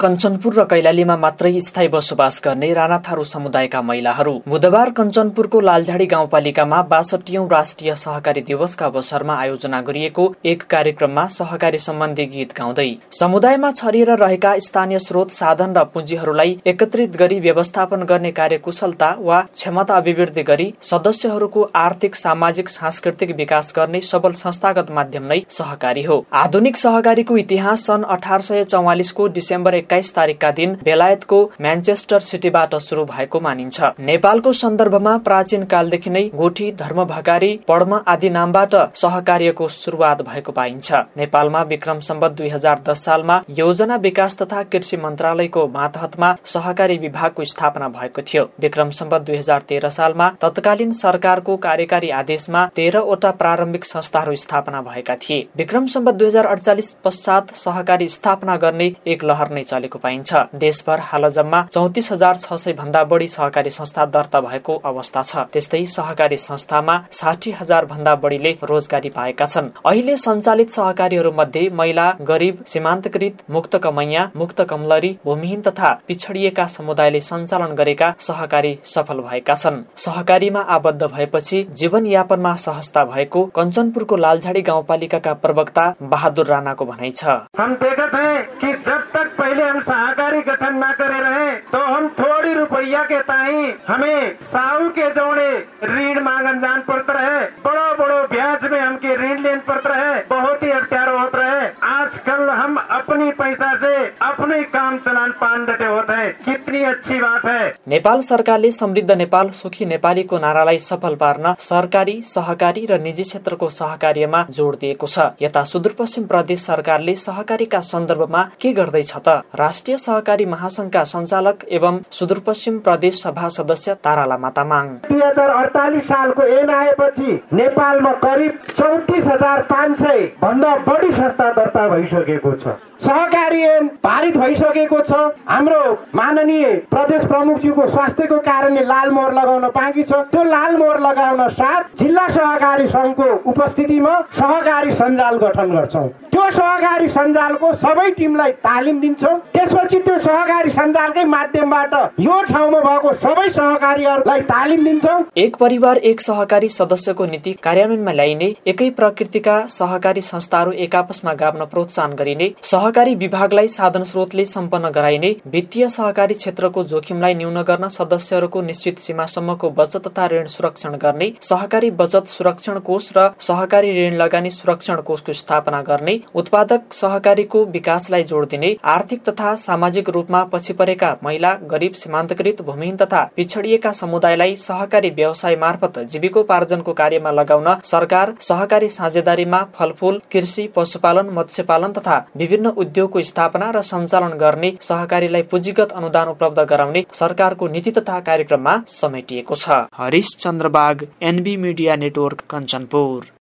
कञ्चनपुर र कैलालीमा मात्रै स्थायी बसोबास गर्ने राणाथारू समुदायका महिलाहरू। बुधबार कञ्चनपुरको लालझाडी गाउँपालिकामा बासठीऔं राष्ट्रिय सहकारी दिवसका अवसरमा आयोजना गरिएको एक कार्यक्रममा सहकारी सम्बन्धी गीत गाउँदै समुदायमा छरिएर रहेका स्थानीय स्रोत साधन र पुँजीहरूलाई एकत्रित गरी व्यवस्थापन गर्ने कार्यकुशलता वा क्षमता अभिवृद्धि गरी सदस्यहरूको आर्थिक सामाजिक सांस्कृतिक विकास गर्ने सबल संस्थागत माध्यम नै सहकारी हो। आधुनिक सहकारीको इतिहास सन् अठार सय चौवालिसको डिसेम्बर एक्काइस तारिकका दिन बेलायतको म्यान्चेस्टर सिटीबाट शुरू भएको मानिन्छ। नेपालको सन्दर्भमा प्राचीन कालदेखि नै गोठी धर्म भकारी पढ्म आदि नामबाट सहकार्यको शुरूआत भएको पाइन्छ। नेपालमा विक्रम सम्बत दुई हजार दस सालमा योजना विकास तथा कृषि मन्त्रालयको मातहतमा सहकारी विभागको स्थापना भएको थियो। विक्रम सम्बत दुई हजार तेह्र सालमा तत्कालीन सरकारको कार्यकारी आदेशमा तेह्रवटा प्रारम्भिक संस्थाहरू स्थापना भएका थिए। विक्रम सम्बत दुई हजार अडचालिस पश्चात सहकारी स्थापना गर्ने एक लहर नै चलेको पाइन्छ। देशभर हाल जम्मा चौतिस हजार छ सय भन्दा बढी सहकारी संस्था दर्ता भएको अवस्था छ। त्यस्तै सहकारी संस्थामा साठी हजार भन्दा बढीले रोजगारी पाएका छन्। अहिले सञ्चालित सहकारीहरू मध्ये महिला गरिब सीमान्तकृत मुक्त कमैया मुक्त कमलरी भूमिहीन तथा पिछडिएका समुदायले सञ्चालन गरेका सहकारी सफल भएका छन्। सहकारीमा आबद्ध भएपछि जीवन यापनमा सहजता भएको कञ्चनपुरको लालझाडी गाउँपालिकाका प्रवक्ता बहादुर राणाको भनाइ छ। हम देखते हैं कि जब तक पहले हम सहकारी गठन न करे रहे तो हम थोड़ी रुपया के ताई हमें साहू के जोड़े ऋण मांगन जान पड़ता रहे। बड़ो बड़ो ब्याज में हमके ऋण लेन पड़ता रहे। बहुत ही अत्यारो होता रहे। आजकल हम अपनी पैसा से अपने काम चलान पान डटे होते हैं। कितनी अच्छी बात है। नेपाल सरकारले समृद्ध नेपाल सुखी नेपालीको नारालाई सफल पार्न सरकारी सहकारी र निजी क्षेत्रको सहकार्यमा जोड दिएको छ। यता सुदूरपश्चिम प्रदेश सरकारले सहकारीका सन्दर्भमा के गर्दैछ त? राष्ट्रिय सहकारी महासंघका सञ्चालक एवं सुदूरपश्चिम प्रदेश सभा सदस्य तारा लामा तामाङ दुई हजार अडतालिस सालको ऐन आएपछि नेपालमा करिब चौतिस हजार पाँच सय भन्दा बढी संस्था दर्ता भइसकेको छ। सहकारी ऐन पारित भइसकेको छ। हाम्रो माननीय प्रदेश प्रमुखज्यूको स्वास्थ्यको कारणले लाल मोहर लगाउन बाँकी छ। त्यो लाल मोहर लगाउन साथ जिल्ला सहकारी संघको उपस्थितिमा सहकारी सञ्जाल गठन गर्छौँ। त्यो सहकारी सञ्जालको सबै टिमलाई तालिम दिन्छौँ। त्यसपछि त्यो सहकारी सञ्जालकै माध्यमबाट यो ठाउँमा भएको सबै सहकारीहरूलाई तालिम दिन्छौँ। एक परिवार एक सहकारी सदस्यको नीति कार्यान्वयनमा ल्याइने एकै प्रकृतिका सहकारी संस्थाहरू एक आपसमा गाभ्न प्रोत्साहन गरिने सहकारी विभागलाई साधन स्रोतले सम्पन्न गराइने वित्तीय सहकारी क्षेत्रको जोखिमलाई न्यून गर्न सदस्यहरूको निश्चित सीमासम्मको बचत तथा ऋण सुरक्षण गर्ने सहकारी बचत सुरक्षण कोष र सहकारी ऋण लगानी सुरक्षण कोषको स्थापना गर्ने उत्पादक सहकारीको विकासलाई जोड दिने आर्थिक तथा सामाजिक रूपमा पछि परेका महिला गरिब सीमान्तकृत भूमिहीन तथा पिछडिएका समुदायलाई सहकारी व्यवसाय मार्फत जीविकोपार्जनको कार्यमा लगाउन सरकार सहकारी साझेदारीमा फलफूल कृषि पशुपालन मत्स्यपालन तथा विभिन्न उद्योगको स्थापना र सञ्चालन गर्ने सहकारीलाई पुँजीगत अनुदान उपलब्ध गराउने सरकारको नीति तथा कार्यक्रममा समेटिएको छ। Harish Chandrabag NB media network Kanchanpur.